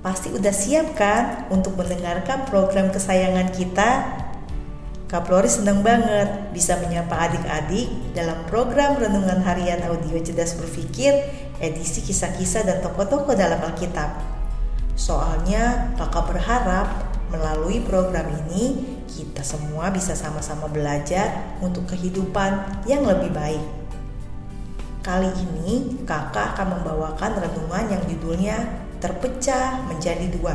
pasti udah siap kan untuk mendengarkan program kesayangan kita? Kak Flori senang banget bisa menyapa adik-adik dalam program Renungan Harian Audio Cerdas Berpikir edisi kisah-kisah dan tokoh-tokoh dalam Alkitab. Soalnya kakak berharap melalui program ini kita semua bisa sama-sama belajar untuk kehidupan yang lebih baik. Kali ini kakak akan membawakan renungan yang judulnya Terpecah Menjadi Dua.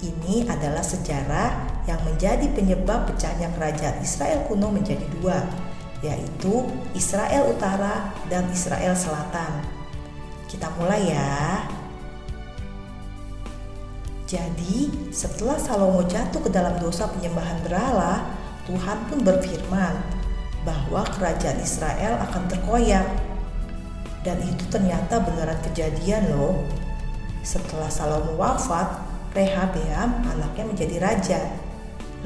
Ini adalah sejarah yang menjadi penyebab pecahnya kerajaan Israel kuno menjadi dua, yaitu Israel Utara dan Israel Selatan. Kita mulai ya. Jadi, setelah Salomo jatuh ke dalam dosa penyembahan berhala, Tuhan pun berfirman bahwa kerajaan Israel akan terkoyak dan itu ternyata beneran kejadian loh. Setelah Salomo wafat, Rehabeam anaknya menjadi raja.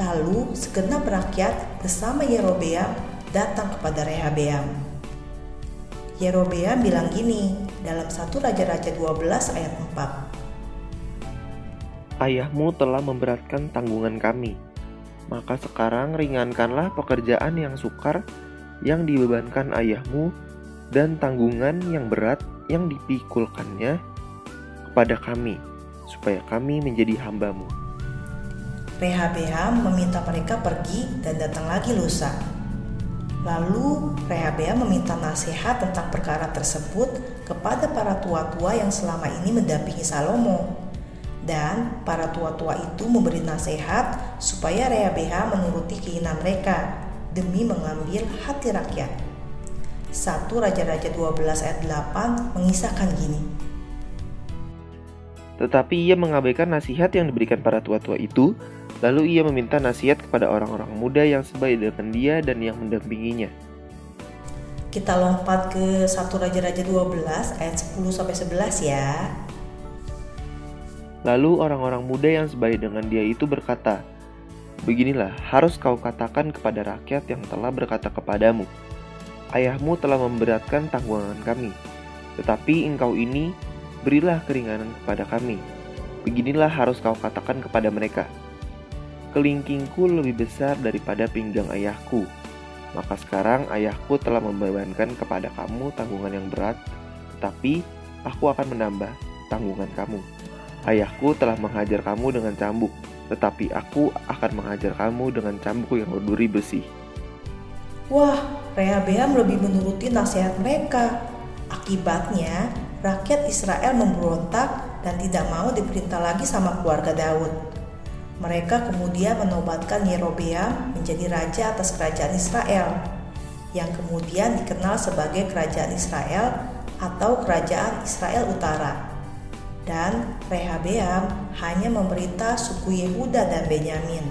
Lalu segenap rakyat bersama Yerobeam datang kepada Rehabeam. Yerobeam bilang gini dalam satu Raja-Raja 12 ayat 4. Ayahmu telah memberatkan tanggungan kami, maka sekarang ringankanlah pekerjaan yang sukar yang dibebankan ayahmu dan tanggungan yang berat yang dipikulkannya kepada kami, supaya kami menjadi hambamu. Rehabeam meminta mereka pergi dan datang lagi lusa. Lalu Rehabeam meminta nasihat tentang perkara tersebut kepada para tua-tua yang selama ini mendampingi Salomo. Dan para tua-tua itu memberi nasihat supaya Rehabeam menuruti keinginan mereka demi mengambil hati rakyat. 1 Raja-Raja 12 ayat 8 mengisahkan gini. Tetapi ia mengabaikan nasihat yang diberikan para tua-tua itu, lalu ia meminta nasihat kepada orang-orang muda yang sebaik dengan dia dan yang mendampinginya. Kita lompat ke 1 Raja-Raja 12 ayat 10 sampai 11 ya. Lalu orang-orang muda yang sebaik dengan dia itu berkata, Beginilah harus kau katakan kepada rakyat yang telah berkata kepadamu, ayahmu telah memberatkan tanggungan kami. Tetapi engkau ini berilah keringanan kepada kami. Beginilah harus kau katakan kepada mereka. Kelingkingku lebih besar daripada pinggang ayahku. Maka sekarang ayahku telah membebankan kepada kamu tanggungan yang berat, tapi aku akan menambah tanggungan kamu. Ayahku telah menghajar kamu dengan cambuk, tetapi aku akan menghajar kamu dengan cambuk yang berduri besi. Wah, Rehabeam lebih menuruti nasihat mereka. Akibatnya, rakyat Israel memberontak dan tidak mau diperintah lagi sama keluarga Daud. Mereka kemudian menobatkan Yerobeam menjadi raja atas kerajaan Israel, yang kemudian dikenal sebagai kerajaan Israel atau kerajaan Israel Utara. Dan Rehabeam hanya memerintah suku Yehuda dan Benyamin,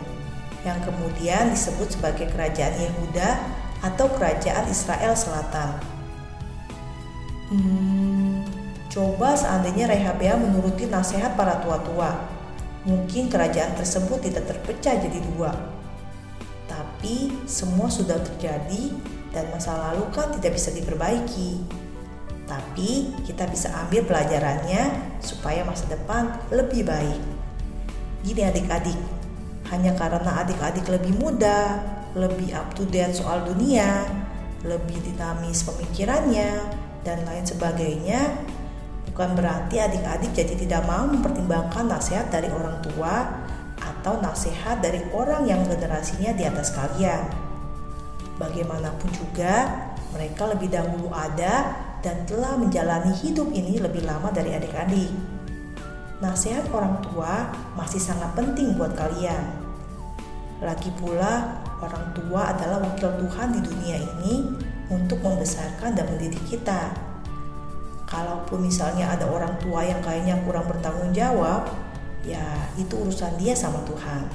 yang kemudian disebut sebagai kerajaan Yehuda atau kerajaan Israel Selatan. Hmm, coba seandainya Rehabeam menuruti nasihat para tua-tua, mungkin kerajaan tersebut tidak terpecah jadi dua. Tapi semua sudah terjadi dan masa lalu kan tidak bisa diperbaiki. Tapi kita bisa ambil pelajarannya supaya masa depan lebih baik. Gini adik-adik, hanya karena adik-adik lebih muda, lebih up to date soal dunia, lebih dinamis pemikirannya, dan lain sebagainya, bukan berarti adik-adik jadi tidak mau mempertimbangkan nasihat dari orang tua atau nasihat dari orang yang generasinya di atas kalian. Bagaimanapun juga, mereka lebih dahulu ada dan telah menjalani hidup ini lebih lama dari adik-adik. Nasihat orang tua masih sangat penting buat kalian. Lagi pula, Orang tua adalah wakil Tuhan di dunia ini untuk membesarkan dan mendidik kita. Kalaupun misalnya ada orang tua yang kayaknya kurang bertanggung jawab, ya itu urusan dia sama Tuhan.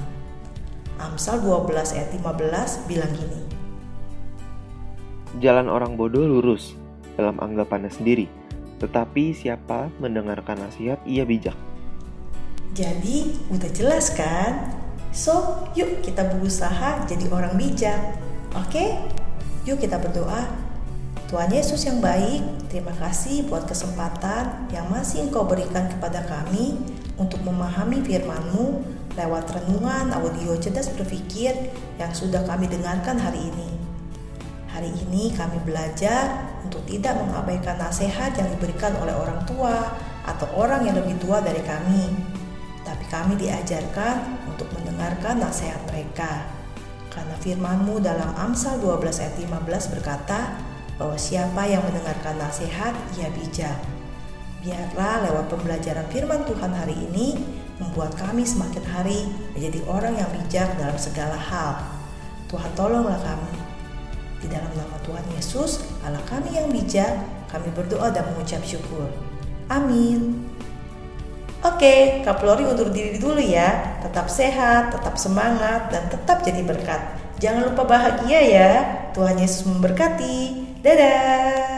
Amsal 12 ayat 15 bilang gini. Jalan orang bodoh lurus dalam anggapannya sendiri, tetapi siapa mendengarkan nasihat ia bijak. Jadi udah jelas kan So, yuk kita berusaha jadi orang bijak. Oke? Yuk kita berdoa. Tuhan Yesus yang baik, terima kasih buat kesempatan yang masih Engkau berikan kepada kami untuk memahami firman-Mu lewat renungan audio cerdas berpikir yang sudah kami dengarkan hari ini. Hari ini kami belajar untuk tidak mengabaikan nasihat yang diberikan oleh orang tua atau orang yang lebih tua dari kami. Tapi kami diajarkan untuk mendengarkan nasihat mereka. Karena firman-Mu dalam Amsal 12 ayat 15 berkata, bahwa siapa yang mendengarkan nasihat ia bijak. Biarlah lewat pembelajaran firman Tuhan hari ini membuat kami semakin hari menjadi orang yang bijak dalam segala hal. Tuhan tolonglah kami. Di dalam nama Tuhan Yesus, Allah kami yang bijak, kami berdoa dan mengucap syukur. Amin. Oke, Kak Flori undur diri dulu ya. Tetap sehat, tetap semangat, dan tetap jadi berkat. Jangan lupa bahagia ya. Tuhan Yesus memberkati. Dadah!